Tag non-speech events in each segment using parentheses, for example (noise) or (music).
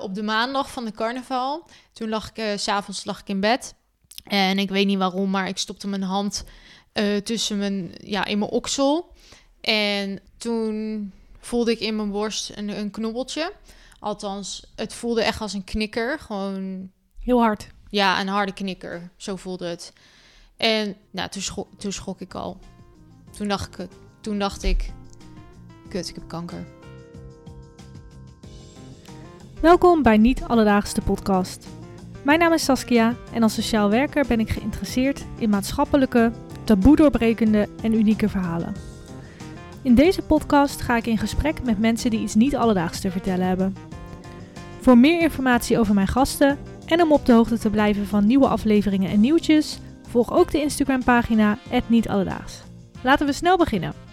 Op de maandag van de carnaval, toen lag ik, s s'avonds lag ik in bed. En ik weet niet waarom, maar ik stopte mijn hand uh, tussen mijn, ja, in mijn oksel. En toen voelde ik in mijn borst een, een knobbeltje. Althans, het voelde echt als een knikker. Gewoon... Heel hard. Ja, een harde knikker. Zo voelde het. En nou, toen, schrok, toen schrok ik al. Toen dacht ik, toen dacht ik, kut, ik heb kanker. Welkom bij Niet Alledaagse podcast. Mijn naam is Saskia en als sociaal werker ben ik geïnteresseerd in maatschappelijke, doorbrekende en unieke verhalen. In deze podcast ga ik in gesprek met mensen die iets niet alledaags te vertellen hebben. Voor meer informatie over mijn gasten en om op de hoogte te blijven van nieuwe afleveringen en nieuwtjes, volg ook de Instagram pagina Niet Alledaags. Laten we snel beginnen.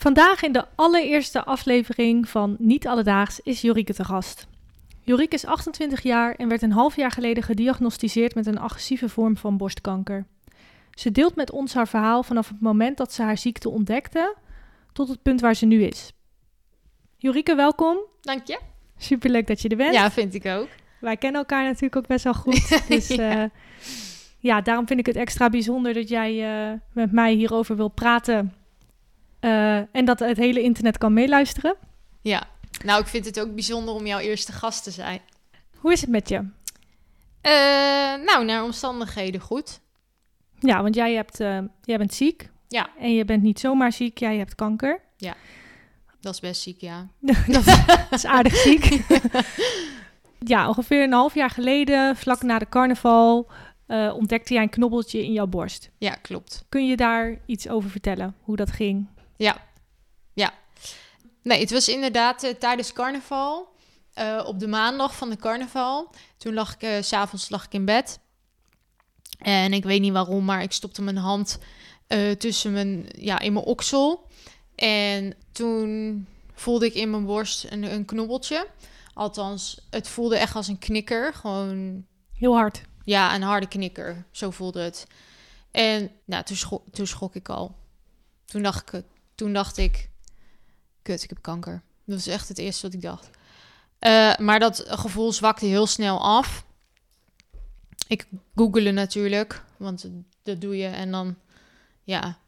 Vandaag in de allereerste aflevering van Niet Alledaags is Jorike te gast. Jorike is 28 jaar en werd een half jaar geleden gediagnosticeerd met een agressieve vorm van borstkanker. Ze deelt met ons haar verhaal vanaf het moment dat ze haar ziekte ontdekte tot het punt waar ze nu is. Jorike, welkom. Dank je. Superleuk dat je er bent. Ja, vind ik ook. Wij kennen elkaar natuurlijk ook best wel goed. (laughs) Dus ja. Uh, ja daarom vind ik het extra bijzonder dat jij uh, met mij hierover wil praten. Uh, en dat het hele internet kan meeluisteren. Ja, nou, ik vind het ook bijzonder om jouw eerste gast te zijn. Hoe is het met je? Uh, nou, naar omstandigheden goed. Ja, want jij, hebt, uh, jij bent ziek. Ja. En je bent niet zomaar ziek, jij hebt kanker. Ja, dat is best ziek, ja. (laughs) dat is aardig ziek. (laughs) ja, ongeveer een half jaar geleden, vlak na de carnaval, uh, ontdekte jij een knobbeltje in jouw borst. Ja, klopt. Kun je daar iets over vertellen, hoe dat ging? Ja, ja. Nee, het was inderdaad uh, tijdens carnaval. Uh, op de maandag van de carnaval. Toen lag ik, uh, s'avonds lag ik in bed. En ik weet niet waarom, maar ik stopte mijn hand tussen mijn, ja, in mijn oksel. En toen voelde ik in mijn borst een, een knobbeltje. Althans, het voelde echt als een knikker. Gewoon... Heel hard. Ja, een harde knikker. Zo voelde het. En nou, toen, schrok, toen schrok ik al. Toen dacht ik, toen dacht ik, kut, ik heb kanker. Dat was echt het eerste wat ik dacht. Uh, maar dat gevoel zwakte heel snel af. Ik googelde natuurlijk, want dat doe je. En dan, ja,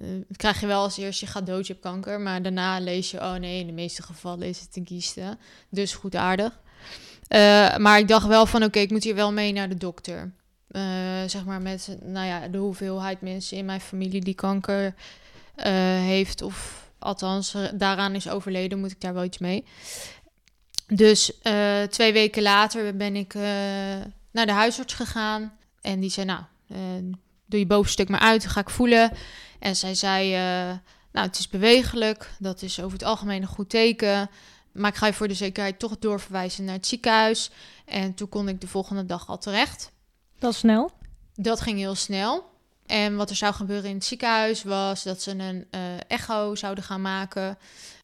uh, krijg je wel als eerst, je gaat dood, je hebt kanker. Maar daarna lees je, oh nee, in de meeste gevallen is het een kieste. Dus goed aardig. Uh, maar ik dacht wel van, oké, ik moet hier wel mee naar de dokter. zeg maar met, nou ja, de hoeveelheid mensen in mijn familie die kanker uh, heeft, of althans daaraan is overleden, moet ik daar wel iets mee. Dus uh, twee weken later ben ik uh, naar de huisarts gegaan. En die zei, nou, doe je bovenstuk maar uit, ga ik voelen. En zij zei, nou, het is bewegelijk. Dat is over het algemeen een goed teken. Maar ik ga je voor de zekerheid toch doorverwijzen naar het ziekenhuis. En toen kon ik de volgende dag al terecht. Dat snel? Dat ging heel snel. En wat er zou gebeuren in het ziekenhuis was dat ze een uh, echo zouden gaan maken.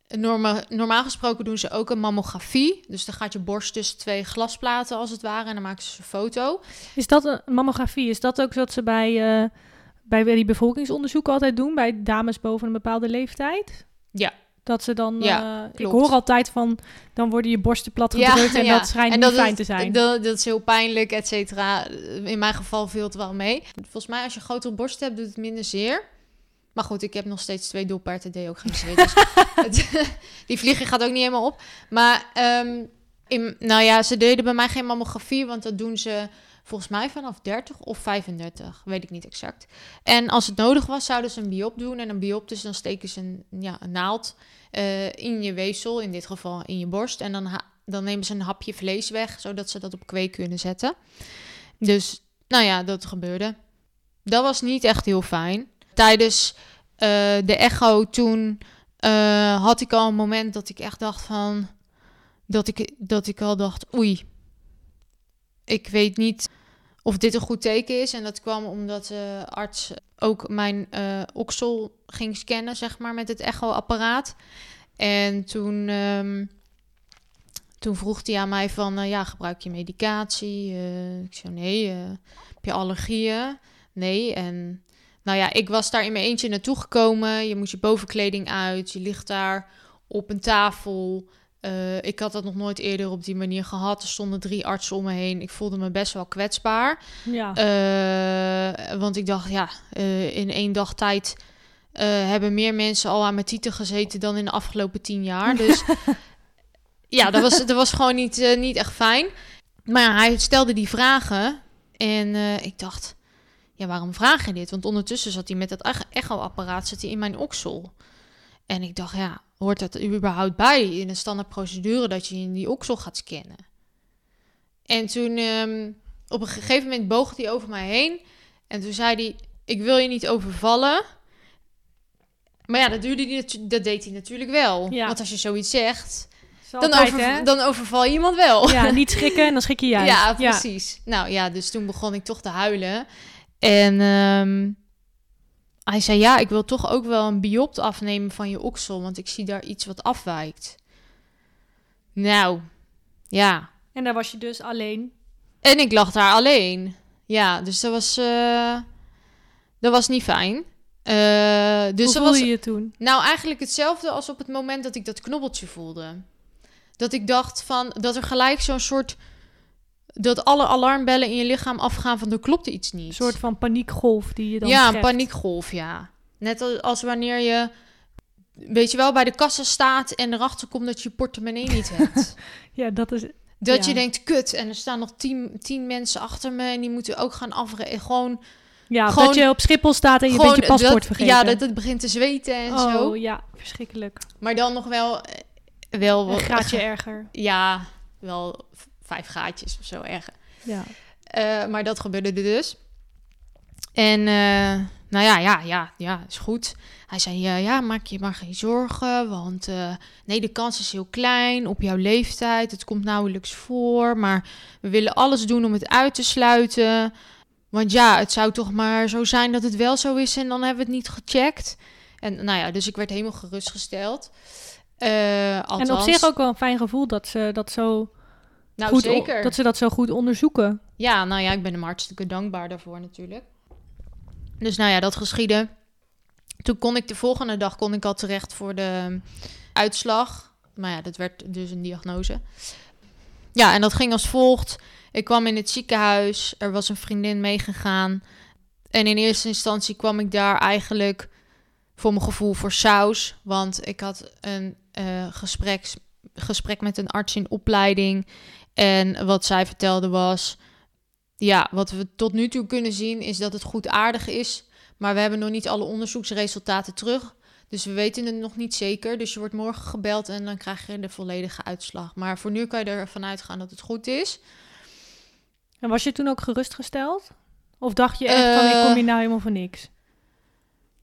Norma normaal gesproken doen ze ook een mammografie. Dus dan gaat je borst tussen twee glasplaten als het ware en dan maken ze een foto. Is dat een mammografie? Is dat ook wat ze bij, uh, bij die bevolkingsonderzoeken altijd doen? Bij dames boven een bepaalde leeftijd? Ja, dat ze dan, ja, uh, ik hoor altijd van, dan worden je borsten plat gedrukt ja, en ja. dat schijnt en dat niet fijn te zijn. Dat, dat is heel pijnlijk, et cetera. In mijn geval viel het wel mee. Volgens mij als je grotere borsten hebt, doet het minder zeer. Maar goed, ik heb nog steeds twee doelpaarden, deed ook geen zeer. Dus (laughs) het, (laughs) die vliegen gaat ook niet helemaal op. Maar, um, in, nou ja, ze deden bij mij geen mammografie, want dat doen ze volgens mij vanaf 30 of 35, weet ik niet exact. En als het nodig was, zouden ze een biop doen. En een biop, dus dan steken ze een, ja, een naald uh, in je weefsel, in dit geval in je borst. En dan, dan nemen ze een hapje vlees weg, zodat ze dat op kweek kunnen zetten. Dus, nou ja, dat gebeurde. Dat was niet echt heel fijn. Tijdens uh, de echo toen uh, had ik al een moment dat ik echt dacht van... Dat ik, dat ik al dacht, oei, ik weet niet of dit een goed teken is. En dat kwam omdat de arts ook mijn uh, oksel ging scannen, zeg maar, met het echoapparaat. En toen, um, toen vroeg hij aan mij van, uh, ja, gebruik je medicatie? Ik zei, nee. heb je allergieën? Nee. En Nou ja, ik was daar in mijn eentje naartoe gekomen. Je moet je bovenkleding uit. Je ligt daar op een tafel. Eh, ik had dat nog nooit eerder op die manier gehad. Er stonden drie artsen om me heen. Ik voelde me best wel kwetsbaar. Ja. Eh, want ik dacht, ja, eh, in één dag tijd hebben meer mensen al aan mijn titel gezeten dan in de afgelopen tien jaar. Dus (laughs) ja, dat was, dat was gewoon niet, niet echt fijn. Maar ja, hij stelde die vragen en ik dacht, ja, waarom vraag je dit? Want ondertussen zat hij met dat ech- echo-apparaat zat hij in mijn oksel. En ik dacht, ja, hoort dat er überhaupt bij in een standaard procedure dat je in die oksel gaat scannen? En toen, ehm, op een gegeven moment boog hij over mij heen. En toen zei hij, ik wil je niet overvallen. Maar ja, dat, duurde die dat deed hij natuurlijk wel. Ja. Want als je zoiets zegt, dan, altijd, over, hè? dan overval je iemand wel. Ja, niet schrikken en dan schrik je (laughs) juist. Ja, precies. Nou ja, dus toen begon ik toch te huilen. En ehm, hij zei, ja, ik wil toch ook wel een biopt afnemen van je oksel, want ik zie daar iets wat afwijkt. Nou, ja. En daar was je dus alleen. En ik lag daar alleen. Ja, dus dat was, eh, dat was niet fijn. Eh, dus Hoe dat voelde was, je je toen? nou, eigenlijk hetzelfde als op het moment dat ik dat knobbeltje voelde. Dat ik dacht van dat er gelijk zo'n soort. Dat alle alarmbellen in je lichaam afgaan van er klopt iets niet. Een soort van paniekgolf die je dan ja, een paniekgolf, ja. Net als, als wanneer je. Weet je wel, bij de kassa staat en erachter komt dat je je portemonnee niet (laughs) hebt. Ja, dat is... Dat Ja. je denkt, kut, en er staan nog tien, tien mensen achter me en die moeten ook gaan afrekenen. Gewoon, Ja, Gewoon- dat je op Schiphol staat en je bent je paspoort dat, vergeten. Ja, dat het begint te zweten en oh, zo. ja, verschrikkelijk. Maar dan nog wel, eh, wel Een graadje erger. Ja, wel vijf gaatjes of zo erger. Ja. Eh, maar dat gebeurde dus. En eh, nou ja, ja, ja, ja, is goed. Hij zei, ja, ja, maak je maar geen zorgen, want eh, nee, de kans is heel klein op jouw leeftijd. Het komt nauwelijks voor, maar we willen alles doen om het uit te sluiten. Want ja, het zou toch maar zo zijn dat het wel zo is en dan hebben we het niet gecheckt. En nou ja, dus ik werd helemaal gerustgesteld. En op zich ook wel een fijn gevoel dat ze dat zo, nou, goed, zeker. dat ze dat zo goed onderzoeken. Ja, nou ja, ik ben hem hartstikke dankbaar daarvoor natuurlijk. Dus nou ja, dat geschiedde. Toen kon ik de volgende dag kon ik al terecht voor de um, uitslag. Maar ja, dat werd dus een diagnose. Ja, en dat ging als volgt. Ik kwam in het ziekenhuis. Er was een vriendin meegegaan. En in eerste instantie kwam ik daar eigenlijk voor mijn gevoel voor saus. Want ik had een gesprek, gesprek met een arts in opleiding. En wat zij vertelde was... Ja, wat we tot nu toe kunnen zien is dat het goed aardig is. Maar we hebben nog niet alle onderzoeksresultaten terug. Dus we weten het nog niet zeker. Dus je wordt morgen gebeld en dan krijg je de volledige uitslag. Maar voor nu kan je ervan uitgaan dat het goed is. En was je toen ook gerustgesteld? Of dacht je echt van, ik Eh, kom hier nou helemaal voor niks?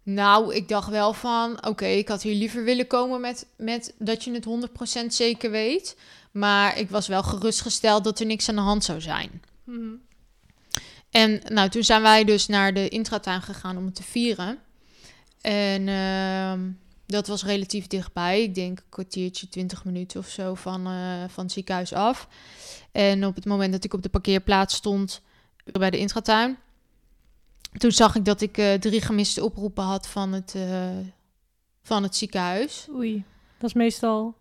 Nou, ik dacht wel van, oké, ik had hier liever willen komen met, met dat je het 100% zeker weet. Maar ik was wel gerustgesteld dat er niks aan de hand zou zijn. Mhm. En nou, toen zijn wij dus naar de intratuin gegaan om het te vieren. En ehm, dat was relatief dichtbij. Ik denk een kwartiertje, 20 minuten of zo van, eh, van het ziekenhuis af. En op het moment dat ik op de parkeerplaats stond bij de intratuin... toen zag ik dat ik eh, drie gemiste oproepen had van het, eh, van het ziekenhuis. Oei, dat is meestal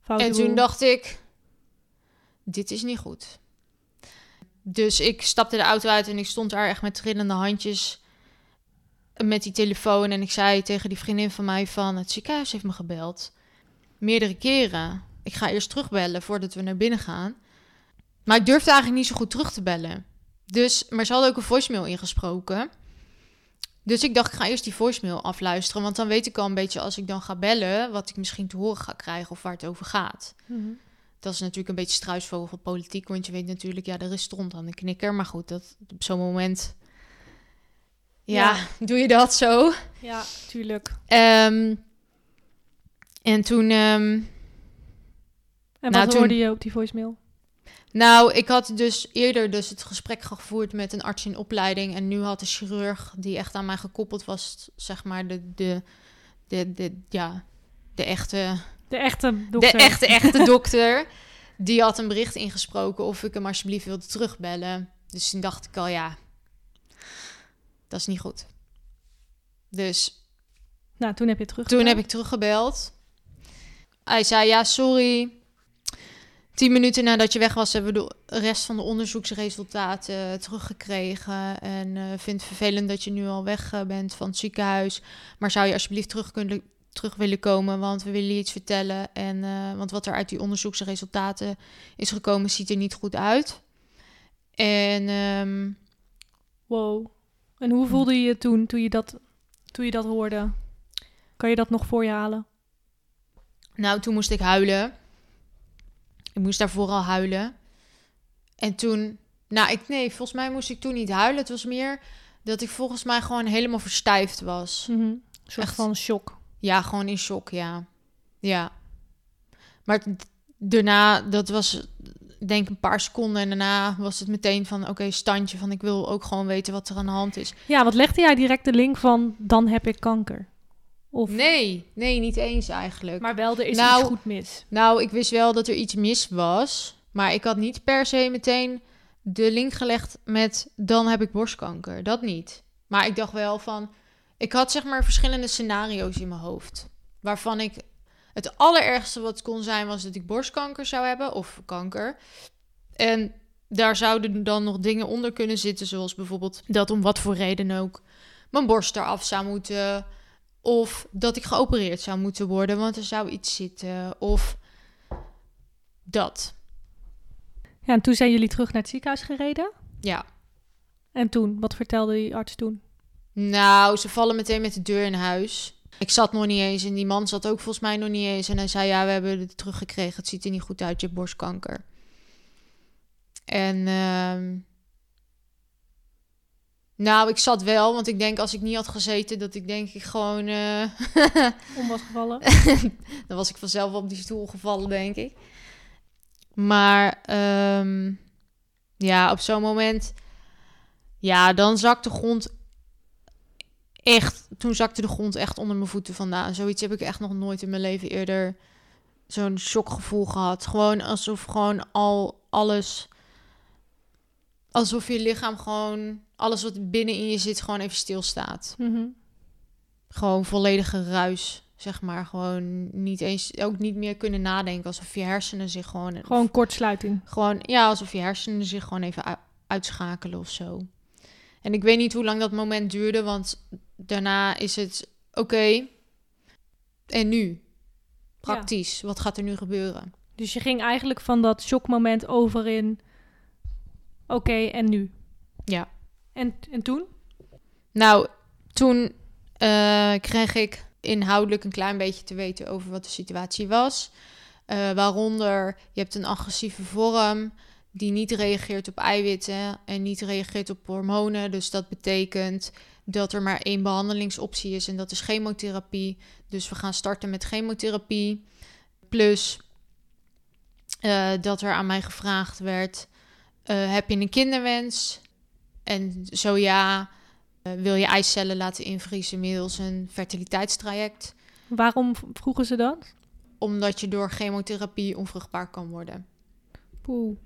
fout. En toen dacht ik, dit is niet goed. Dus ik stapte de auto uit en ik stond daar echt met trillende handjes met die telefoon. En ik zei tegen die vriendin van mij van, het ziekenhuis heeft me gebeld. Meerdere keren. Ik ga eerst terugbellen voordat we naar binnen gaan. Maar ik durfde eigenlijk niet zo goed terug te bellen. Dus, maar ze hadden ook een voicemail ingesproken. Dus ik dacht, ik ga eerst die voicemail afluisteren. Want dan weet ik al een beetje als ik dan ga bellen... wat ik misschien te horen ga krijgen of waar het over gaat. Mhm. Dat is natuurlijk een beetje struisvogel van politiek. Want je weet natuurlijk, ja, er is stront aan de knikker. Maar goed, dat, op zo'n moment... Ja, (laughs) doe je dat zo. Ja, tuurlijk. Ehm, en toen... ehm, En Nou, wat toen- hoorde je op die voicemail? Nou, ik had dus eerder dus het gesprek gevoerd met een arts in opleiding. En nu had de chirurg die echt aan mij gekoppeld was, zeg maar, de, de, de, de ja, de echte, De echte dokter. de echte, echte (laughs) dokter. Die had een bericht ingesproken of ik hem alsjeblieft wilde terugbellen. Dus toen dacht ik al, ja, dat is niet goed. Dus Nou, toen heb je terug. toen heb ik teruggebeld. Hij zei, ja, sorry. Tien minuten nadat je weg was, hebben we de rest van de onderzoeksresultaten teruggekregen. En eh vind het vervelend dat je nu al weg eh, bent van het ziekenhuis. Maar zou je alsjeblieft terug, kunnen, terug willen komen, want we willen je iets vertellen. En, eh, want wat er uit die onderzoeksresultaten is gekomen, ziet er niet goed uit. En ehm, Wow. En hoe voelde je je toen, toen je dat, toen je dat hoorde? Kan je dat nog voor je halen? Nou, toen moest ik huilen. Ik moest daarvoor al huilen. En toen, nou, ik, nee, volgens mij moest ik toen niet huilen. Het was meer dat ik volgens mij gewoon helemaal verstijfd was. Mhm. Een soort Echt. van shock. Ja, gewoon in shock, ja. Ja. Maar daarna, dat was denk een paar seconden. En daarna was het meteen van, oké, standje van ik wil ook gewoon weten wat er aan de hand is. Ja, wat legde jij direct de link van dan heb ik kanker? Of, Nee, nee, niet eens eigenlijk. Maar wel, er is Nou, iets goed mis. Nou, ik wist wel dat er iets mis was. Maar ik had niet per se meteen de link gelegd met dan heb ik borstkanker. Dat niet. Maar ik dacht wel van. Ik had zeg maar verschillende scenario's in mijn hoofd. Waarvan ik. Het allerergste wat kon zijn was dat ik borstkanker zou hebben. Of kanker. En daar zouden dan nog dingen onder kunnen zitten. Zoals bijvoorbeeld dat om wat voor reden ook mijn borst eraf zou moeten. Of dat ik geopereerd zou moeten worden, want er zou iets zitten. Of dat. Ja, en toen zijn jullie terug naar het ziekenhuis gereden. Ja. En toen, wat vertelde die arts toen? Nou, ze vallen meteen met de deur in huis. Ik zat nog niet eens en die man zat ook volgens mij nog niet eens. En hij zei, ja, we hebben het teruggekregen. Het ziet er niet goed uit, je hebt borstkanker. En ehm, nou, ik zat wel, want ik denk als ik niet had gezeten, dat ik denk ik gewoon... eh, (laughs) Om was gevallen. (laughs) Dan was ik vanzelf op die stoel gevallen, denk ik. Maar ehm, ja, op zo'n moment... Ja, dan zakt de grond echt... Toen zakte de grond echt onder mijn voeten vandaan. Zoiets heb ik echt nog nooit in mijn leven eerder... Zo'n shockgevoel gehad. Gewoon alsof gewoon al alles... Alsof je lichaam gewoon... Alles wat binnenin je zit gewoon even stilstaat Mhm. gewoon volledige ruis, zeg maar. Gewoon niet eens, ook niet meer kunnen nadenken. Alsof je hersenen zich gewoon... Gewoon kortsluiting. Gewoon, ja, alsof je hersenen zich gewoon even uitschakelen of zo. En ik weet niet hoe lang dat moment duurde, want daarna is het oké. en nu? Praktisch, wat gaat er nu gebeuren? Dus je ging eigenlijk van dat shockmoment over in... Oké, en nu? Ja. En, en toen? Nou, toen eh, kreeg ik inhoudelijk een klein beetje te weten over wat de situatie was. Eh, waaronder, je hebt een agressieve vorm die niet reageert op eiwitten en niet reageert op hormonen. Dus dat betekent dat er maar één behandelingsoptie is en dat is chemotherapie. Dus we gaan starten met chemotherapie. Plus eh, dat er aan mij gevraagd werd, eh, heb je een kinderwens? En zo ja, eh, wil je eicellen laten invriezen middels een fertiliteitstraject? Waarom vroegen ze dat? Omdat je door chemotherapie onvruchtbaar kan worden. Poeh.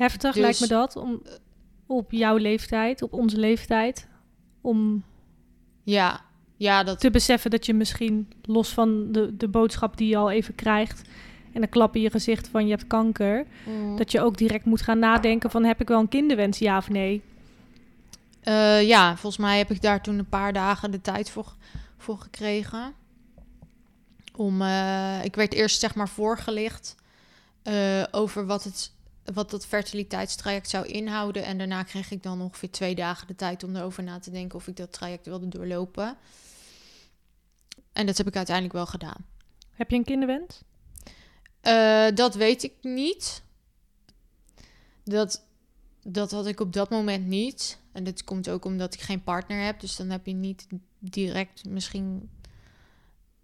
Heftig Dus- lijkt me dat. Om, op jouw leeftijd, op onze leeftijd. Om Ja, ja dat, te beseffen dat je misschien los van de, de boodschap die je al even krijgt... en een klap in je gezicht van je hebt kanker... Mm. dat je ook direct moet gaan nadenken van... heb ik wel een kinderwens, ja of nee? Eh, ja, volgens mij heb ik daar toen een paar dagen de tijd voor, voor gekregen. Om, eh, ik werd eerst zeg maar voorgelicht eh, over wat, het, wat dat fertiliteitstraject zou inhouden. En daarna kreeg ik dan ongeveer twee dagen de tijd om erover na te denken of ik dat traject wilde doorlopen. En dat heb ik uiteindelijk wel gedaan. Heb je een kinderwens? Eh, dat weet ik niet. Dat, dat had ik op dat moment niet. En dat komt ook omdat ik geen partner heb. Dus dan heb je niet direct misschien...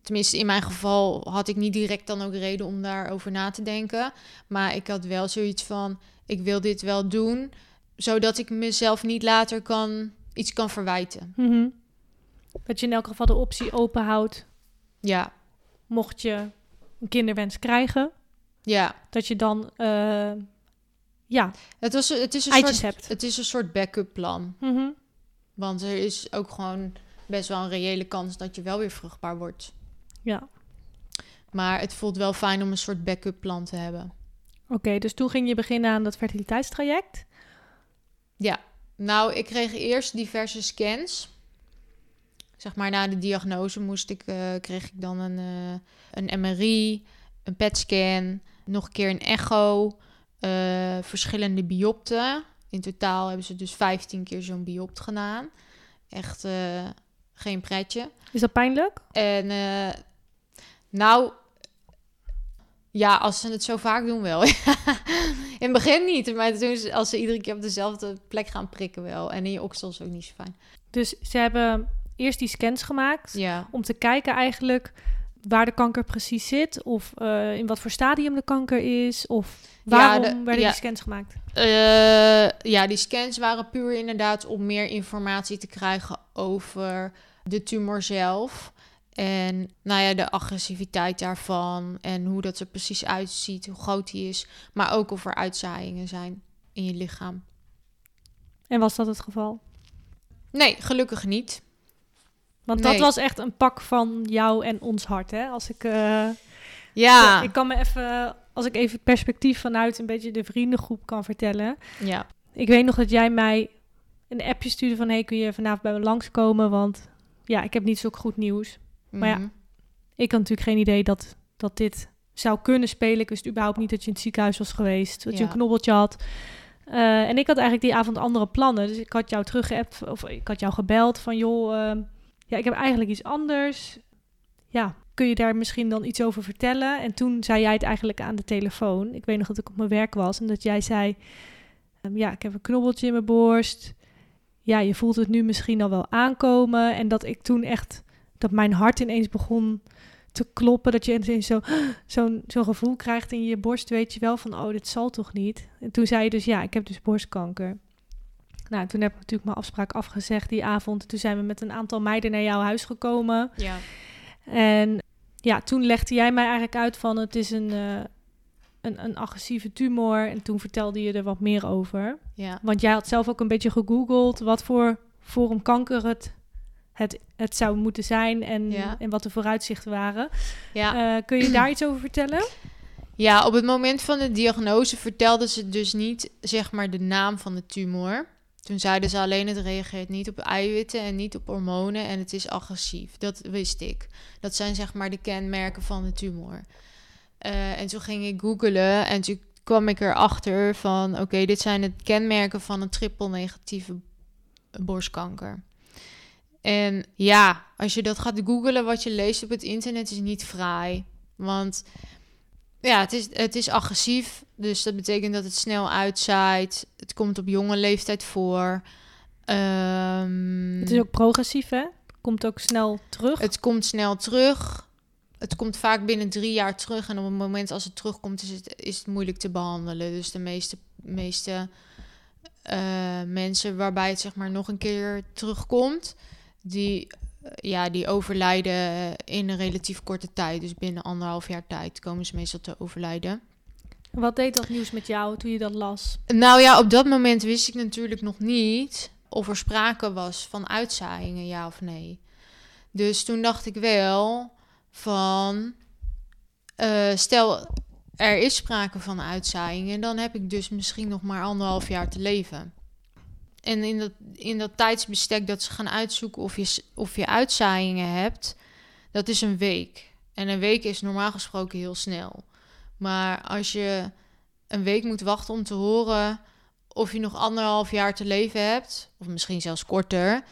Tenminste, in mijn geval had ik niet direct dan ook reden om daarover na te denken. Maar ik had wel zoiets van, ik wil dit wel doen... zodat ik mezelf niet later kan, iets kan verwijten. Mhm. Dat je in elk geval de optie open houdt... Ja, mocht je een kinderwens krijgen... ja. dat je dan eh, ja, Het, was, het, is een eitjes soort, hebt. het is een soort backup plan. Mhm. Want er is ook gewoon best wel een reële kans dat je wel weer vruchtbaar wordt. Ja. Maar het voelt wel fijn om een soort backup plan te hebben. Oké, dus toen ging je beginnen aan dat fertiliteitstraject. Ja, nou, ik kreeg eerst diverse scans. Zeg maar na de diagnose moest ik, eh, kreeg ik dan een, eh, een MRI, een PET-scan, nog een keer een echo, eh, verschillende biopten. In totaal hebben ze dus 15 keer zo'n biopt gedaan. Echt geen pretje. Is dat pijnlijk? En nou, ja, als ze het zo vaak doen wel. (laughs) in het begin niet, maar toen, ze- als ze iedere keer op dezelfde plek gaan prikken wel. En in je oksels ook niet zo fijn. Dus ze hebben eerst die scans gemaakt Ja, om te kijken eigenlijk waar de kanker precies zit of eh, in wat voor stadium de kanker is of waarom de- werden ja. die scans gemaakt? Eh, ja, die scans waren puur inderdaad om meer informatie te krijgen over de tumor zelf. En nou ja, de agressiviteit daarvan en hoe dat er precies uitziet, hoe groot die is. Maar ook of er uitzaaiingen zijn in je lichaam. En was dat het geval? Nee, gelukkig niet. Want dat was echt een pak van jou en ons hart, hè? Als ik, eh, Ja, ik kan me even, als ik even het perspectief vanuit een beetje de vriendengroep kan vertellen. ja. Ik weet nog dat jij mij een appje stuurde van, hey, kun je vanavond bij me langskomen? Want ja, ik heb niet zo goed nieuws. Maar ja, Mhm. Ik had natuurlijk geen idee dat, dat dit zou kunnen spelen. Ik wist überhaupt niet dat je in het ziekenhuis was geweest. Dat je een knobbeltje had. Eh, en ik had eigenlijk die avond andere plannen. Dus ik had jou teruggeappt. Of ik had jou gebeld van... joh, ehm, ja, ik heb eigenlijk iets anders. Ja, kun je daar misschien dan iets over vertellen? En toen zei jij het eigenlijk aan de telefoon. Ik weet nog dat ik op mijn werk was. En dat jij zei... ehm, ja, ik heb een knobbeltje in mijn borst. Ja, je voelt het nu misschien al wel aankomen. En dat ik toen echt... Dat mijn hart ineens begon te kloppen. Dat je ineens zo, (gasps) zo'n zo'n gevoel krijgt in je borst, weet je wel, van oh, dit zal toch niet. En toen zei je dus, ja, ik heb dus borstkanker. Nou, toen heb ik natuurlijk mijn afspraak afgezegd die avond. Toen zijn we met een aantal meiden naar jouw huis gekomen. ja. En ja, toen legde jij mij eigenlijk uit van het is een, eh, een, een agressieve tumor. En toen vertelde je er wat meer over. ja. Want jij had zelf ook een beetje gegoogeld wat voor vorm kanker het, het, het zou moeten zijn en, Ja. en wat de vooruitzichten waren. ja. Eh, kun je daar iets over vertellen? Ja, op het moment van de diagnose vertelden ze dus niet, zeg maar, de naam van de tumor. Toen zeiden ze alleen, het reageert niet op eiwitten en niet op hormonen en het is agressief. Dat wist ik. Dat zijn, zeg maar, de kenmerken van de tumor. Eh, en toen ging ik googlen en toen kwam ik erachter van, oké, dit zijn de kenmerken van een triple negatieve borstkanker. En ja, als je dat gaat googlen, wat je leest op het internet is niet fraai. Want ja, het is, het is agressief. Dus dat betekent dat het snel uitzaait. Het komt op jonge leeftijd voor. Ehm, Het is ook progressief, hè? Komt ook snel terug. het komt snel terug. Het komt vaak binnen drie jaar terug. En op het moment als het terugkomt, is het, is het moeilijk te behandelen. Dus de meeste, meeste eh, mensen waarbij het zeg maar nog een keer terugkomt, die, eh, ja, die overlijden in een relatief korte tijd. Dus binnen anderhalf jaar tijd komen ze meestal te overlijden. Wat deed dat nieuws met jou toen je dat las? Nou ja, op dat moment wist ik natuurlijk nog niet of er sprake was van uitzaaiingen, ja of nee. Dus toen dacht ik wel van, eh, stel er is sprake van uitzaaiingen, dan heb ik dus misschien nog maar anderhalf jaar te leven. En in dat, in dat tijdsbestek dat ze gaan uitzoeken of je, of je uitzaaiingen hebt, dat is een week. En een week is normaal gesproken heel snel. Maar als je een week moet wachten om te horen of je nog anderhalf jaar te leven hebt, of misschien zelfs korter,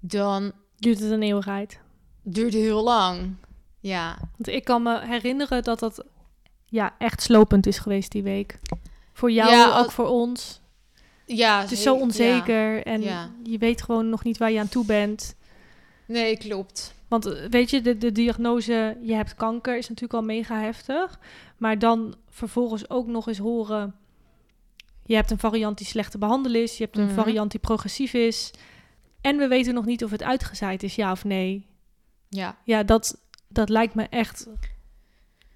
dan Duurt het een eeuwigheid? duurt heel lang. Ja, Want ik kan me herinneren dat dat ja, echt slopend is geweest die week. Voor jou, Ja, al- ook voor ons. Ja Het is zo ja. onzeker en Ja. je weet gewoon nog niet waar je aan toe bent. Nee, klopt. Want eh, weet je, de, de diagnose, je hebt kanker, is natuurlijk al mega heftig. Maar dan vervolgens ook nog eens horen, je hebt een variant die slecht te behandelen is. Je hebt een Mhm. variant die progressief is. En we weten nog niet of het uitgezaaid is, ja of nee. Ja. Ja, dat, dat lijkt me echt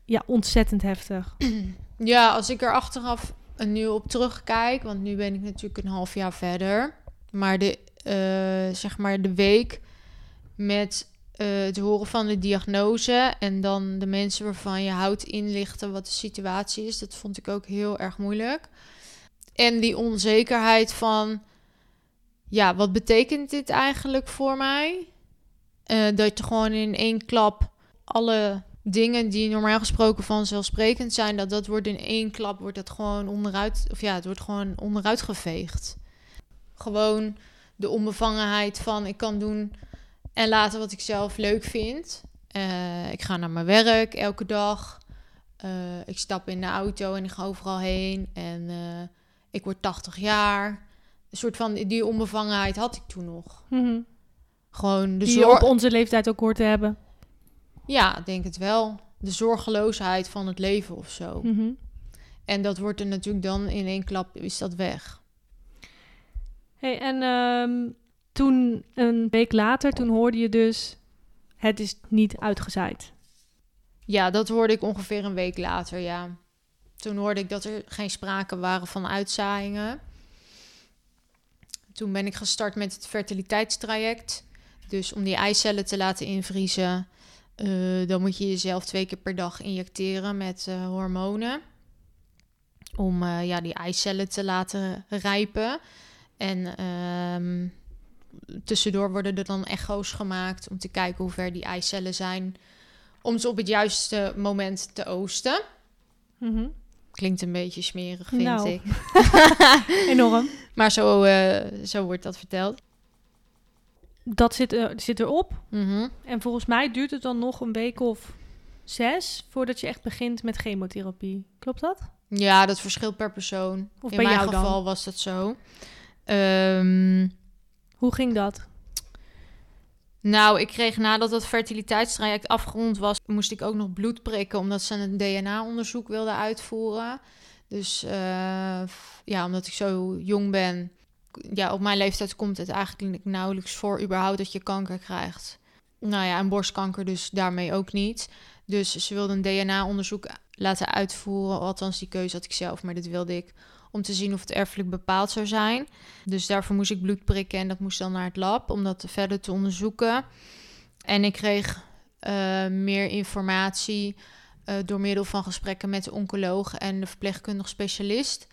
ja, ontzettend heftig. (clears throat) ja, als ik er achteraf nu op terugkijk, want nu ben ik natuurlijk een half jaar verder, maar de, eh, zeg maar de week met uh, het horen van de diagnose en dan de mensen waarvan je houdt inlichten wat de situatie is. Dat vond ik ook heel erg moeilijk. En die onzekerheid van, ja, wat betekent dit eigenlijk voor mij? Uh, dat je gewoon in één klap alle dingen die normaal gesproken vanzelfsprekend zijn, dat dat wordt in één klap wordt dat gewoon onderuit, of ja, het wordt gewoon onderuit geveegd. Gewoon de onbevangenheid van ik kan doen en laten wat ik zelf leuk vind. Uh, ik ga naar mijn werk elke dag. Uh, ik stap in de auto en ik ga overal heen. En uh, ik word 80 jaar. Een soort van die onbevangenheid had ik toen nog. Mm -hmm. Gewoon de Die zorg. op onze leeftijd ook hoort te hebben. Ja, denk het wel. De zorgeloosheid van het leven of zo. Mm -hmm. En dat wordt er natuurlijk dan in één klap is dat weg. Hey, en um, toen een week later, toen hoorde je dus het is niet uitgezaaid. Ja, dat hoorde ik ongeveer een week later, ja. Toen hoorde ik dat er geen sprake waren van uitzaaiingen. Toen ben ik gestart met het fertiliteitstraject. Dus om die eicellen te laten invriezen, uh, dan moet je jezelf twee keer per dag injecteren met uh, hormonen. Om uh, ja, die eicellen te laten rijpen. En um, tussendoor worden er dan echo's gemaakt om te kijken hoe ver die eicellen zijn. Om ze op het juiste moment te oosten. Mm -hmm. Klinkt een beetje smerig, vind nou, ik. (laughs) Enorm. (laughs) Maar zo, zo wordt dat verteld. Dat zit, uh, zit erop. Mm -hmm. En volgens mij duurt het dan nog een week of zes voordat je echt begint met chemotherapie. Klopt dat? Ja, dat verschilt per persoon. Of In bij mijn geval dan? was dat zo. Um, Hoe ging dat? Nou, ik kreeg nadat dat fertiliteitstraject afgerond was, moest ik ook nog bloed prikken, omdat ze een DNA-onderzoek wilden uitvoeren. Dus uh, ja, omdat ik zo jong ben, ja, op mijn leeftijd komt het eigenlijk nauwelijks voor überhaupt dat je kanker krijgt. Nou ja, en borstkanker dus daarmee ook niet. Dus ze wilden een DNA-onderzoek laten uitvoeren. Althans, die keuze had ik zelf, maar dat wilde ik om te zien of het erfelijk bepaald zou zijn. Dus daarvoor moest ik bloed prikken en dat moest dan naar het lab om dat verder te onderzoeken. En ik kreeg uh, meer informatie uh, door middel van gesprekken met de oncoloog en de verpleegkundig specialist.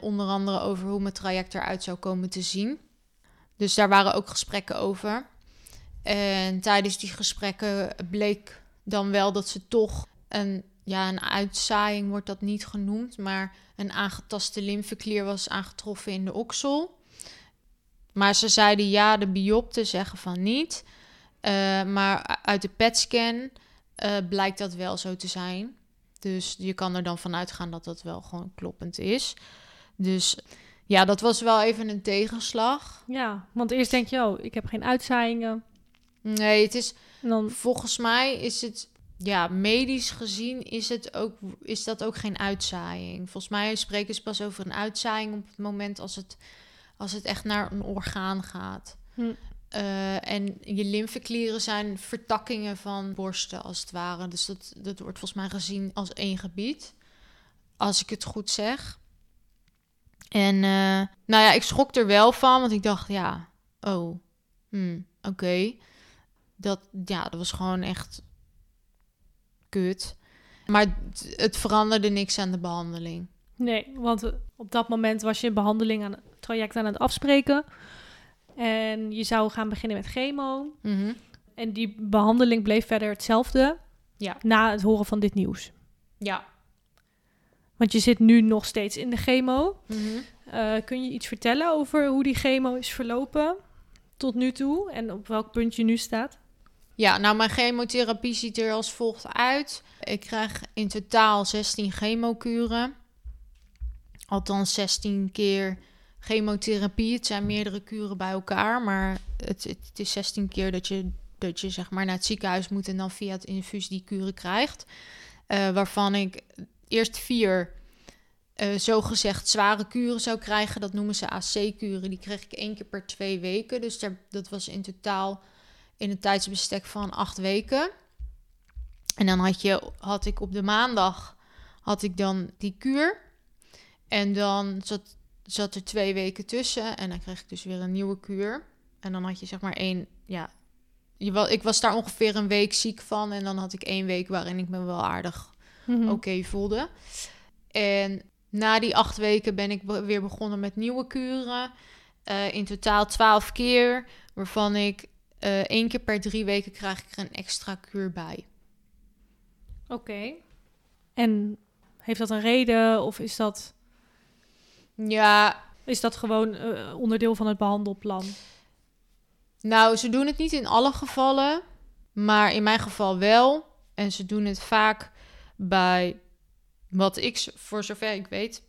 Onder andere over hoe mijn traject eruit zou komen te zien. Dus daar waren ook gesprekken over. En tijdens die gesprekken bleek dan wel dat ze toch een, ja, een uitzaaiing wordt dat niet genoemd, maar een aangetaste lymfeklier was aangetroffen in de oksel. Maar ze zeiden ja, de biopten zeggen van niet. Uh, maar uit de PET-scan uh, blijkt dat wel zo te zijn. Dus je kan er dan vanuit gaan dat dat wel gewoon kloppend is. Dus ja, dat was wel even een tegenslag. Ja, want eerst denk je, oh, ik heb geen uitzaaiingen. Nee, het is. Dan... Volgens mij is het. Ja, medisch gezien is, het ook, is dat ook geen uitzaaiing. Volgens mij spreken ze pas over een uitzaaiing op het moment als het, als het echt naar een orgaan gaat. Hm. Uh, en je lymfeklieren zijn vertakkingen van borsten, als het ware. Dus dat, dat wordt volgens mij gezien als één gebied. Als ik het goed zeg. En uh, nou ja, ik schrok er wel van, want ik dacht, ja, oh, hmm, oké. Dat, ja, dat was gewoon echt kut. Maar het, het veranderde niks aan de behandeling. Nee, want op dat moment was je behandeling aan het traject aan het afspreken. En je zou gaan beginnen met chemo. Mm -hmm. En die behandeling bleef verder hetzelfde ja. na het horen van dit nieuws. Ja. Want je zit nu nog steeds in de chemo. Mm -hmm. uh, kun je iets vertellen over hoe die chemo is verlopen tot nu toe en op welk punt je nu staat? Ja, nou, mijn chemotherapie ziet er als volgt uit. Ik krijg in totaal 16 chemokuren. Althans, 16 keer chemotherapie. Het zijn meerdere kuren bij elkaar, maar het, het, is 16 keer dat je, dat je zeg maar naar het ziekenhuis moet en dan via het infuus die kuren krijgt. Uh, waarvan ik eerst vier uh, zogezegd zware kuren zou krijgen. Dat noemen ze AC-kuren. Die kreeg ik één keer per twee weken. Dus dat was in totaal in een tijdsbestek van acht weken. En dan had, je, had ik op de maandag had ik dan die kuur. En dan zat, zat er twee weken tussen. En dan kreeg ik dus weer een nieuwe kuur. En dan had je zeg maar één, ja, je wel, ik was daar ongeveer een week ziek van. En dan had ik één week waarin ik me wel aardig Mhm. oké voelde. En na die acht weken ben ik be- weer begonnen met nieuwe kuren. Eh, in totaal twaalf keer, waarvan ik eh één keer per drie weken krijg ik er een extra kuur bij. Oké. En heeft dat een reden of is dat, Ja, is dat gewoon eh, onderdeel van het behandelplan? nou, ze doen het niet in alle gevallen, maar in mijn geval wel. En ze doen het vaak bij, wat ik, voor zover ik weet,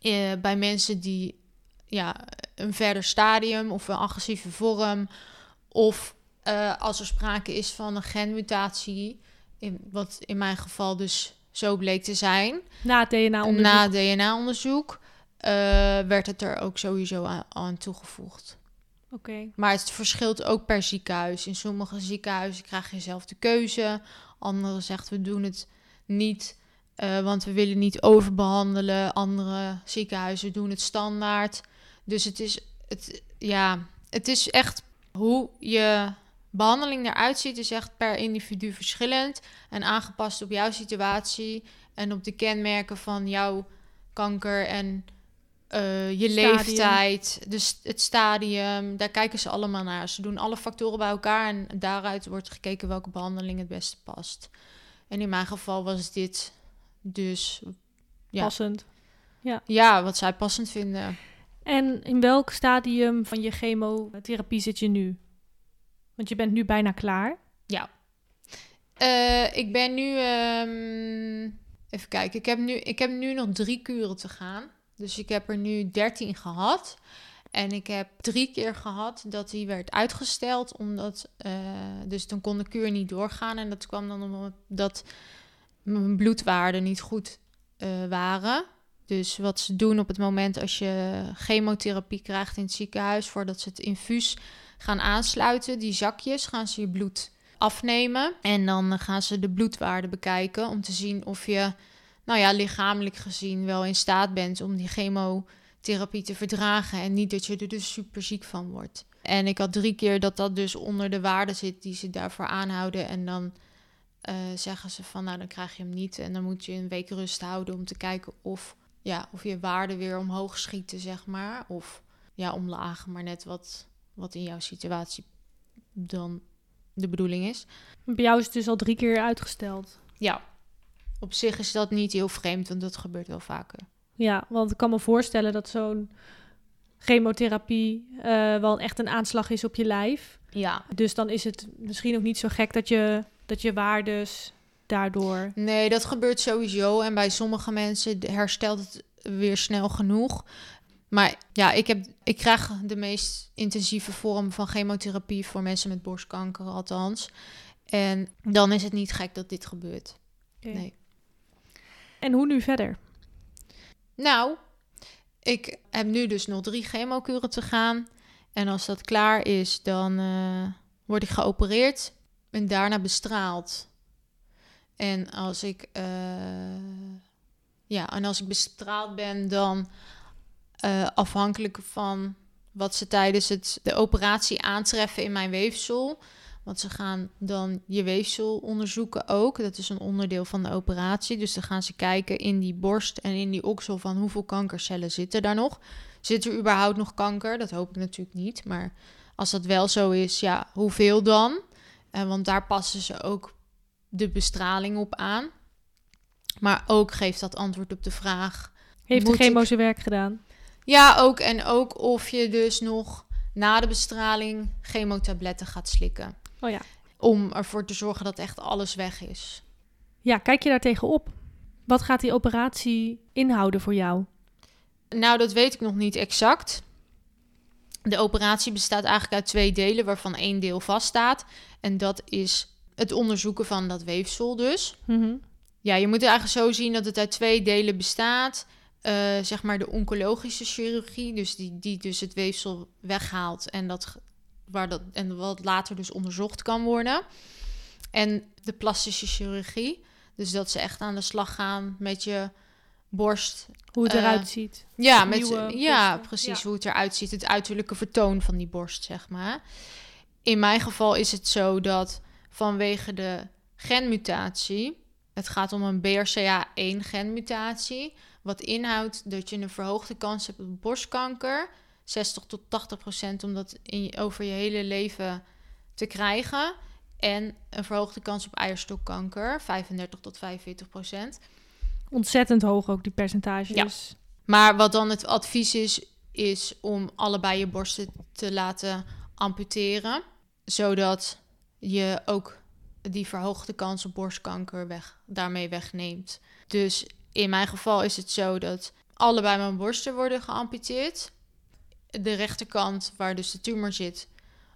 eh, bij mensen die ja, een verder stadium of een agressieve vorm, of eh, als er sprake is van een genmutatie, in, wat in mijn geval dus zo bleek te zijn, Na DNA-onderzoek? na DNA-onderzoek, eh, werd het er ook sowieso aan, aan toegevoegd. Oké. Maar het verschilt ook per ziekenhuis. In sommige ziekenhuizen krijg je zelf de keuze. Andere zegt we doen het niet, eh, want we willen niet overbehandelen. Andere ziekenhuizen doen het standaard. Dus het is, het, ja, het is echt hoe je behandeling eruit ziet, is echt per individu verschillend en aangepast op jouw situatie en op de kenmerken van jouw kanker en eh, je Stadium. leeftijd, dus het stadium. Daar kijken ze allemaal naar. Ze doen alle factoren bij elkaar en daaruit wordt gekeken welke behandeling het beste past. En in mijn geval was dit dus ja. Passend. ja, wat zij passend vinden. En in welk stadium van je chemotherapie zit je nu? Want je bent nu bijna klaar. Eh, ik ben nu. ehm, even kijken. Ik heb, nu, ik heb nu nog drie kuren te gaan. Dus ik heb er nu 13 gehad. En ik heb drie keer gehad dat die werd uitgesteld. Omdat. eh, dus dan kon de kuur niet doorgaan. En dat kwam dan omdat mijn bloedwaarden niet goed eh, waren. Dus wat ze doen op het moment als je chemotherapie krijgt in het ziekenhuis, voordat ze het infuus gaan aansluiten, die zakjes, gaan ze je bloed afnemen. En dan gaan ze de bloedwaarde bekijken om te zien of je, nou ja, lichamelijk gezien wel in staat bent om die chemotherapie te verdragen. En niet dat je er dus super ziek van wordt. En ik had drie keer dat dat dus onder de waarde zit die ze daarvoor aanhouden. En dan eh, zeggen ze van, nou dan krijg je hem niet. En dan moet je een week rust houden om te kijken of, ja, of je waarden weer omhoog schieten, zeg maar. Of ja, omlaag, maar net wat, wat in jouw situatie dan de bedoeling is. Bij jou is het dus al drie keer uitgesteld. Ja, op zich is dat niet heel vreemd, want dat gebeurt wel vaker. Ja, want ik kan me voorstellen dat zo'n chemotherapie eh, wel echt een aanslag is op je lijf. Ja. Dus dan is het misschien ook niet zo gek dat je, dat je waardes daardoor... Nee, dat gebeurt sowieso. En bij sommige mensen herstelt het weer snel genoeg. Maar ja, ik, heb, ik krijg de meest intensieve vorm van chemotherapie voor mensen met borstkanker, althans. En dan is het niet gek dat dit gebeurt. Nee. En hoe nu verder? Nou, ik heb nu dus nog drie chemokuren te gaan. En als dat klaar is, dan eh, word ik geopereerd en daarna bestraald. En als ik, eh, ja, en als ik bestraald ben, dan eh, afhankelijk van wat ze tijdens het, de operatie aantreffen in mijn weefsel. Want ze gaan dan je weefsel onderzoeken ook. Dat is een onderdeel van de operatie. Dus dan gaan ze kijken in die borst en in die oksel van hoeveel kankercellen zitten daar nog. Zit er überhaupt nog kanker? Dat hoop ik natuurlijk niet. Maar als dat wel zo is, ja, hoeveel dan? Eh, want daar passen ze ook de bestraling op aan. Maar ook geeft dat antwoord op de vraag. Heeft de chemo zijn werk gedaan? Ja, ook. En ook of je dus nog na de bestraling chemotabletten gaat slikken. Oh ja. Om ervoor te zorgen dat echt alles weg is. Ja, kijk je daar tegenop? Wat gaat die operatie inhouden voor jou? Nou, dat weet ik nog niet exact. De operatie bestaat eigenlijk uit twee delen, waarvan één deel vaststaat. En dat is het onderzoeken van dat weefsel dus. Mhm. Ja, je moet eigenlijk zo zien dat het uit twee delen bestaat. Eh, zeg maar de oncologische chirurgie, dus die, die dus het weefsel weghaalt en, dat, waar dat, en wat later dus onderzocht kan worden. En de plastische chirurgie, dus dat ze echt aan de slag gaan met je borst. Hoe het Eh, eruit ziet. Ja, met, ja borsten, precies, ja. hoe het eruit ziet, het uiterlijke vertoon van die borst, zeg maar. in mijn geval is het zo dat vanwege de genmutatie, het gaat om een BRCA1 genmutatie, wat inhoudt dat je een verhoogde kans hebt op borstkanker, 60 tot 80 procent om dat in over je hele leven te krijgen. En een verhoogde kans op eierstokkanker, 35 tot 45 procent. Ontzettend hoog ook die percentages. Ja. Maar wat dan het advies is, is om allebei je borsten te laten amputeren. Zodat je ook die verhoogde kans op borstkanker weg, daarmee wegneemt. Dus in mijn geval is het zo dat allebei mijn borsten worden geamputeerd. De rechterkant, waar dus de tumor zit,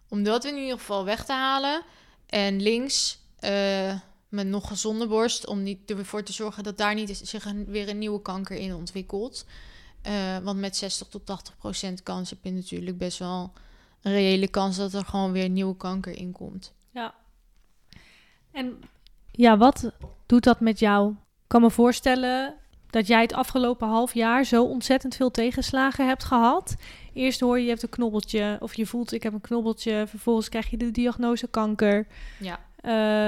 om dat in ieder geval weg te halen. En links uh, met nog gezonde borst, om niet ervoor te zorgen dat daar niet zich een, weer een nieuwe kanker in ontwikkelt. Uh, want met 60 tot 80 procent kans heb je natuurlijk best wel een reële kans dat er gewoon weer nieuwe kanker in komt. Ja. En ja, wat doet dat met jou? Ik kan me voorstellen dat jij het afgelopen half jaar zo ontzettend veel tegenslagen hebt gehad. Eerst hoor je, je hebt een knobbeltje, of je voelt, ik heb een knobbeltje. Vervolgens krijg je de diagnose kanker. Ja.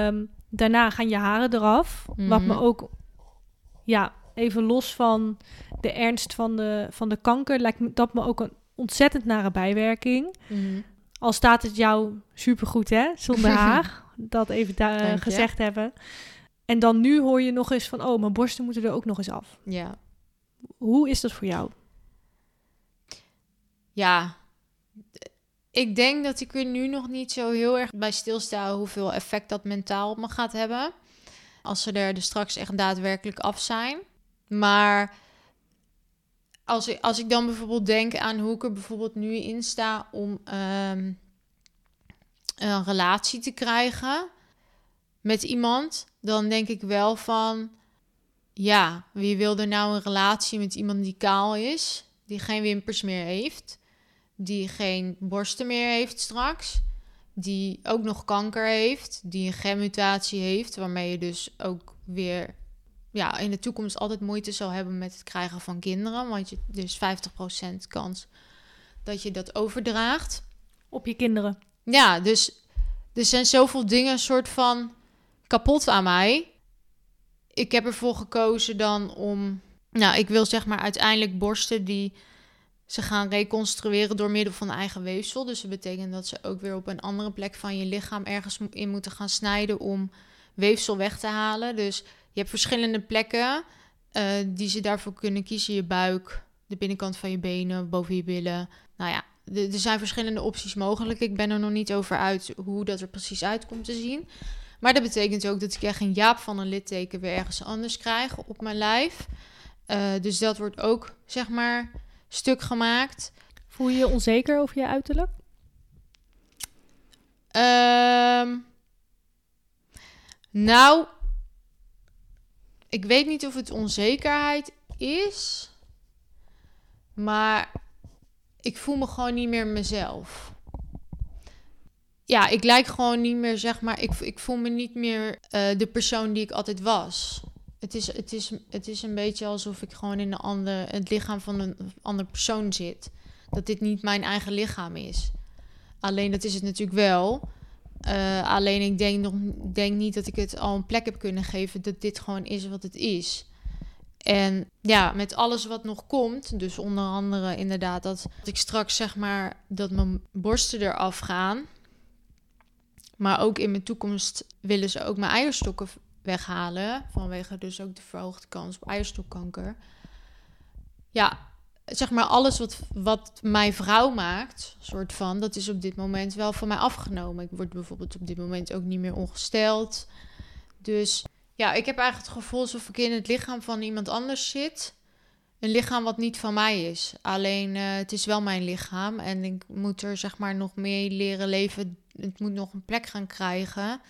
Um, daarna gaan je haren eraf. Mm -hmm. Wat me mhm. ook, ja, even los van de ernst van de, van de kanker, lijkt me, dat me ook een ontzettend nare bijwerking. Mm -hmm. Al staat het jou supergoed, hè, zonder (laughs) haar. dat even uh, gezegd hebben. En dan nu hoor je nog eens van, oh, mijn borsten moeten er ook nog eens af. Ja. Hoe is dat voor jou? Ja, ik denk dat ik er nu nog niet zo heel erg bij stilsta hoeveel effect dat mentaal op me gaat hebben. Als ze er dus straks echt daadwerkelijk af zijn. Maar als ik, als ik dan bijvoorbeeld denk aan hoe ik er bijvoorbeeld nu in sta om um, een relatie te krijgen met iemand, dan denk ik wel van, ja, wie wil er nou een relatie met iemand die kaal is, die geen wimpers meer heeft, die geen borsten meer heeft straks, die ook nog kanker heeft, die een genmutatie heeft, waarmee je dus ook weer ja, in de toekomst altijd moeite zal hebben met het krijgen van kinderen, want je dus 50% kans dat je dat overdraagt op je kinderen. Ja, dus er zijn zoveel dingen soort van kapot aan mij. Ik heb ervoor gekozen dan om, nou, ik wil zeg maar uiteindelijk borsten die ze gaan reconstrueren door middel van eigen weefsel. Dus dat betekent dat ze ook weer op een andere plek van je lichaam ergens in moeten gaan snijden om weefsel weg te halen. Dus je hebt verschillende plekken uh, die ze daarvoor kunnen kiezen. Je buik, de binnenkant van je benen, boven je billen. Nou ja, er zijn verschillende opties mogelijk. Ik ben er nog niet over uit hoe dat er precies uit komt te zien. Maar dat betekent ook dat ik echt een jaap van een litteken weer ergens anders krijg op mijn lijf. Uh, dus dat wordt ook, zeg maar, stuk gemaakt. Voel je je onzeker over je uiterlijk? Um, nou, ik weet niet of het onzekerheid is, maar ik voel me gewoon niet meer mezelf. Ja, ik lijk gewoon niet meer, zeg maar, ik, ik voel me niet meer uh, de persoon die ik altijd was. Het is, het, is, het is een beetje alsof ik gewoon in een ander, het lichaam van een andere persoon zit. Dat dit niet mijn eigen lichaam is. Alleen dat is het natuurlijk wel. Uh, alleen ik denk, nog, denk niet dat ik het al een plek heb kunnen geven dat dit gewoon is wat het is. En ja, met alles wat nog komt, dus onder andere inderdaad dat, dat ik straks zeg maar dat mijn borsten eraf gaan. Maar ook in mijn toekomst willen ze ook mijn eierstokken weghalen. Vanwege dus ook de verhoogde kans op eierstokkanker. Ja, zeg maar alles wat, wat mij vrouw maakt, soort van, dat is op dit moment wel van mij afgenomen. Ik word bijvoorbeeld op dit moment ook niet meer ongesteld. Dus ja, ik heb eigenlijk het gevoel alsof ik in het lichaam van iemand anders zit. Een lichaam wat niet van mij is. Alleen uh, het is wel mijn lichaam. En ik moet er zeg maar nog mee leren leven. Het moet nog een plek gaan krijgen.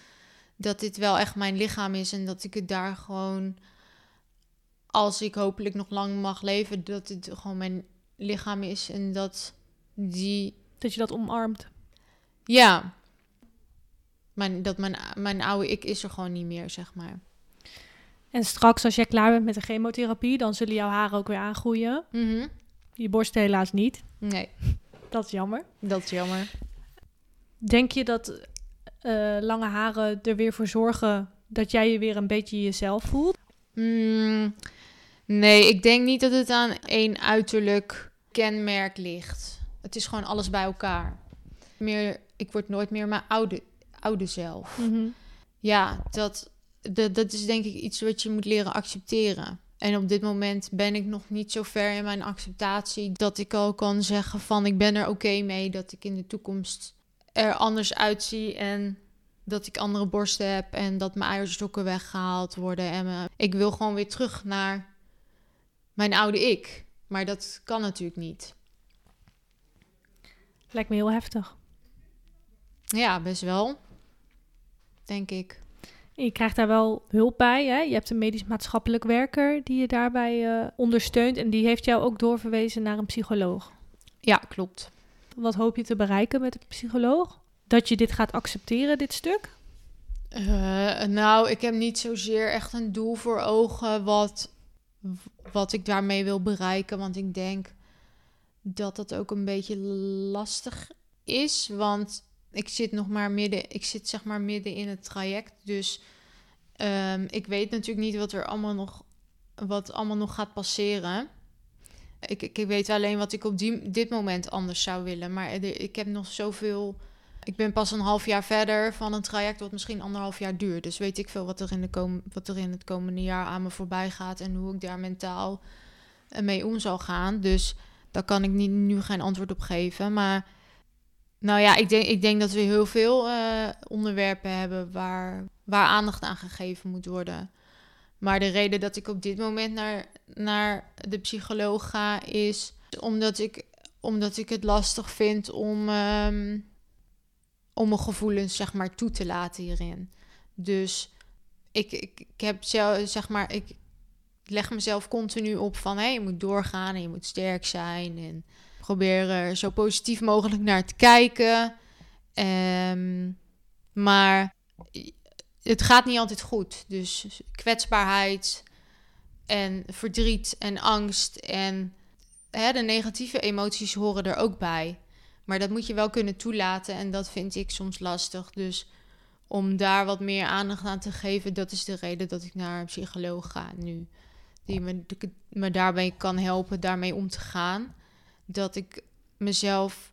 Dat dit wel echt mijn lichaam is. En dat ik het daar gewoon als ik hopelijk nog lang mag leven, dat het gewoon mijn lichaam is en dat die. Dat je dat omarmt. Ja. Mijn, dat mijn, mijn oude ik is er gewoon niet meer, zeg maar. En straks, als jij klaar bent met de chemotherapie, dan zullen jouw haren ook weer aangroeien. Mm Je borsten helaas niet. Nee. Dat is jammer. Dat is jammer. Denk je dat eh, lange haren er weer voor zorgen dat jij je weer een beetje jezelf voelt? Mm, nee, ik denk niet dat het aan één uiterlijk kenmerk ligt. Het is gewoon alles bij elkaar. Meer, ik word nooit meer mijn oude, oude zelf. Mhm. Ja, dat, dat, dat is denk ik iets wat je moet leren accepteren. En op dit moment ben ik nog niet zo ver in mijn acceptatie dat ik al kan zeggen van ik ben er oké mee dat ik in de toekomst er anders uitzie en dat ik andere borsten heb en dat mijn eierstokken weggehaald worden. En me- ik wil gewoon weer terug naar mijn oude ik. Maar dat kan natuurlijk niet. Lijkt me heel heftig. Ja, best wel. Denk ik. Je krijgt daar wel hulp bij. Hè? Je hebt een medisch-maatschappelijk werker die je daarbij eh, ondersteunt. En die heeft jou ook doorverwezen naar een psycholoog. Ja, klopt. Wat hoop je te bereiken met de psycholoog? Dat je dit gaat accepteren, dit stuk? Eh, nou, ik heb niet zozeer echt een doel voor ogen wat, wat ik daarmee wil bereiken. Want ik denk dat dat ook een beetje lastig is. Want ik zit nog maar midden, ik zit zeg maar midden in het traject. Dus ehm, ik weet natuurlijk niet wat er allemaal nog, wat allemaal nog gaat passeren. Ik, ik, weet alleen wat ik op die, dit moment anders zou willen. Maar ik heb nog zoveel ik ben pas een half jaar verder van een traject wat misschien anderhalf jaar duurt. Dus weet ik veel wat er in, de kom wat er in het komende jaar aan me voorbij gaat en hoe ik daar mentaal eh, mee om zal gaan. Dus daar kan ik niet, nu geen antwoord op geven. Maar nou ja, ik denk, ik denk dat we heel veel eh, onderwerpen hebben waar, waar aandacht aan gegeven moet worden. Maar de reden dat ik op dit moment naar, naar de psycholoog ga is omdat ik, omdat ik het lastig vind om. ehm, om mijn gevoelens zeg maar toe te laten hierin. Dus ik, ik, ik heb zelf, zeg maar, ik leg mezelf continu op van hé, je moet doorgaan en je moet sterk zijn en probeer er zo positief mogelijk naar te kijken. Ehm, maar het gaat niet altijd goed. Dus kwetsbaarheid en verdriet en angst en hè, de negatieve emoties horen er ook bij. Maar dat moet je wel kunnen toelaten en dat vind ik soms lastig. Dus om daar wat meer aandacht aan te geven, dat is de reden dat ik naar een psycholoog ga nu. Die me, me daarbij kan helpen daarmee om te gaan. Dat ik mezelf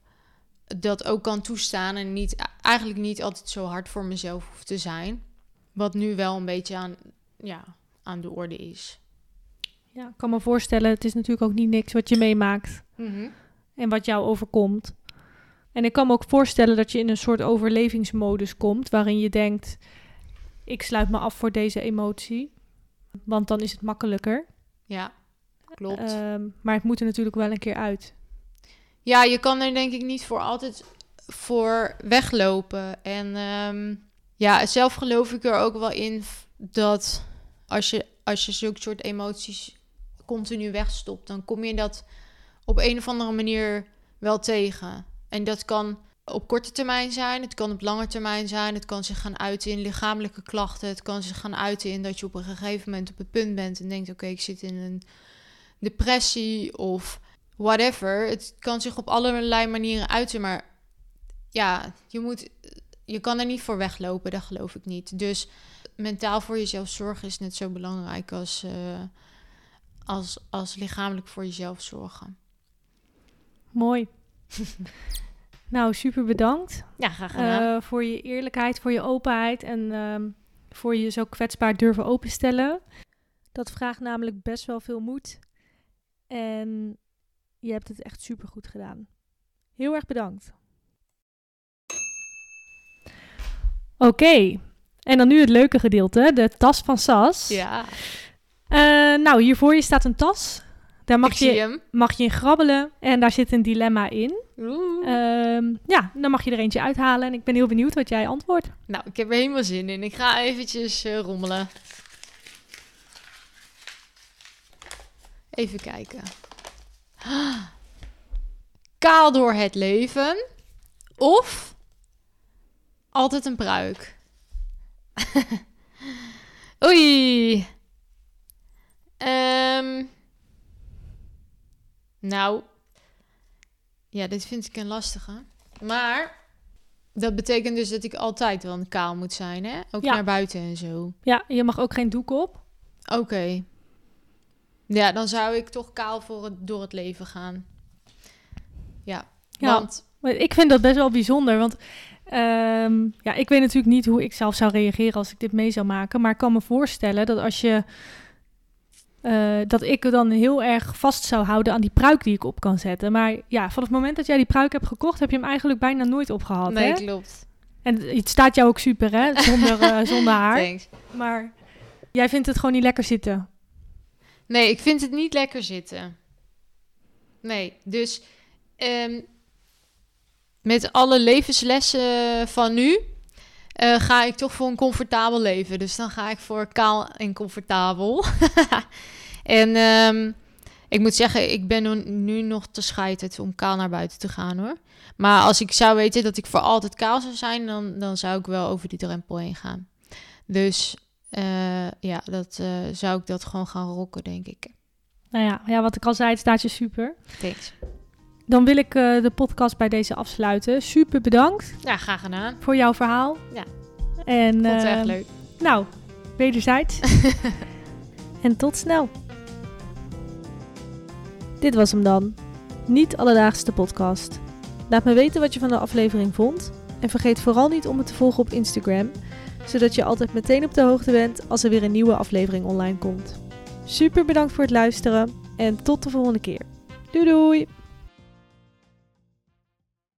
dat ook kan toestaan en niet, eigenlijk niet altijd zo hard voor mezelf hoef te zijn. Wat nu wel een beetje aan, ja, aan de orde is. Ja, ik kan me voorstellen, het is natuurlijk ook niet niks wat je meemaakt en wat jou overkomt. En ik kan me ook voorstellen dat je in een soort overlevingsmodus komt, waarin je denkt, ik sluit me af voor deze emotie, want dan is het makkelijker. Ja, klopt. Ehm, maar het moet er natuurlijk wel een keer uit. Ja, je kan er denk ik niet voor altijd voor weglopen. En ehm, ja, zelf geloof ik er ook wel in dat als je, als je zulke soort emoties continu wegstopt, dan kom je dat op een of andere manier wel tegen. En dat kan op korte termijn zijn, het kan op lange termijn zijn, het kan zich gaan uiten in lichamelijke klachten, het kan zich gaan uiten in dat je op een gegeven moment op het punt bent en denkt: oké, ik zit in een depressie of whatever. Het kan zich op allerlei manieren uiten, maar ja, je moet, je kan er niet voor weglopen, dat geloof ik niet. Dus mentaal voor jezelf zorgen is net zo belangrijk als, eh, als, als lichamelijk voor jezelf zorgen. Mooi. (laughs) nou, super bedankt Ja, graag eh, voor je eerlijkheid, voor je openheid en ehm, voor je zo kwetsbaar durven openstellen. Dat vraagt namelijk best wel veel moed. En je hebt het echt super goed gedaan. Heel erg bedankt. Oké, en dan nu het leuke gedeelte, de tas van Sas. ja, Eh, nou, hier voor je staat een tas. Daar mag je, mag je in grabbelen en daar zit een dilemma in. Ehm, ja, dan mag je er eentje uithalen en ik ben heel benieuwd wat jij antwoordt. Nou, ik heb er helemaal zin in. Ik ga eventjes eh, rommelen. Even kijken. (gasps) Kaal door het leven. Of altijd een pruik. (laughs) Oei. Ehm. nou. Ja, dit vind ik een lastige. Maar Dat betekent dus dat ik altijd wel kaal moet zijn, hè? Ook Ja. naar buiten en zo. Ja, je mag ook geen doek op. Oké. Ja, dan zou ik toch kaal voor het, door het leven gaan. Ja, Ja. want... Ik vind dat best wel bijzonder, want ehm, ja, ik weet natuurlijk niet hoe ik zelf zou reageren als ik dit mee zou maken, maar ik kan me voorstellen dat als je eh, dat ik dan heel erg vast zou houden aan die pruik die ik op kan zetten. Maar ja, vanaf het moment dat jij die pruik hebt gekocht, heb je hem eigenlijk bijna nooit opgehad. nee, hè? klopt. En het staat jou ook super, hè? Zonder, eh, (laughs) zonder haar. Thanks. Maar jij vindt het gewoon niet lekker zitten. Nee, ik vind het niet lekker zitten. Nee, dus ehm, met alle levenslessen van nu eh, ga ik toch voor een comfortabel leven. Dus dan ga ik voor kaal en comfortabel. (laughs) en ehm, ik moet zeggen, ik ben nu- nog te scheiterd om kaal naar buiten te gaan hoor. Maar als ik zou weten dat ik voor altijd kaal zou zijn, dan, dan zou ik wel over die drempel heen gaan. Dus eh, ja, dat eh, zou ik dat gewoon gaan rocken, denk ik. Nou ja, ja, wat ik al zei, het staat je super. Thanks. Dan wil ik eh, de podcast bij deze afsluiten. Super bedankt Ja, graag gedaan. voor jouw verhaal. Ja. En, Vond het eh, echt leuk. Nou, wederzijds. (laughs) en tot snel. Dit was hem dan. Niet alledaagse podcast. Laat me weten wat je van de aflevering vond. En vergeet vooral niet om me te volgen op Instagram, zodat je altijd meteen op de hoogte bent als er weer een nieuwe aflevering online komt. Super bedankt voor het luisteren en tot de volgende keer. Doei doei!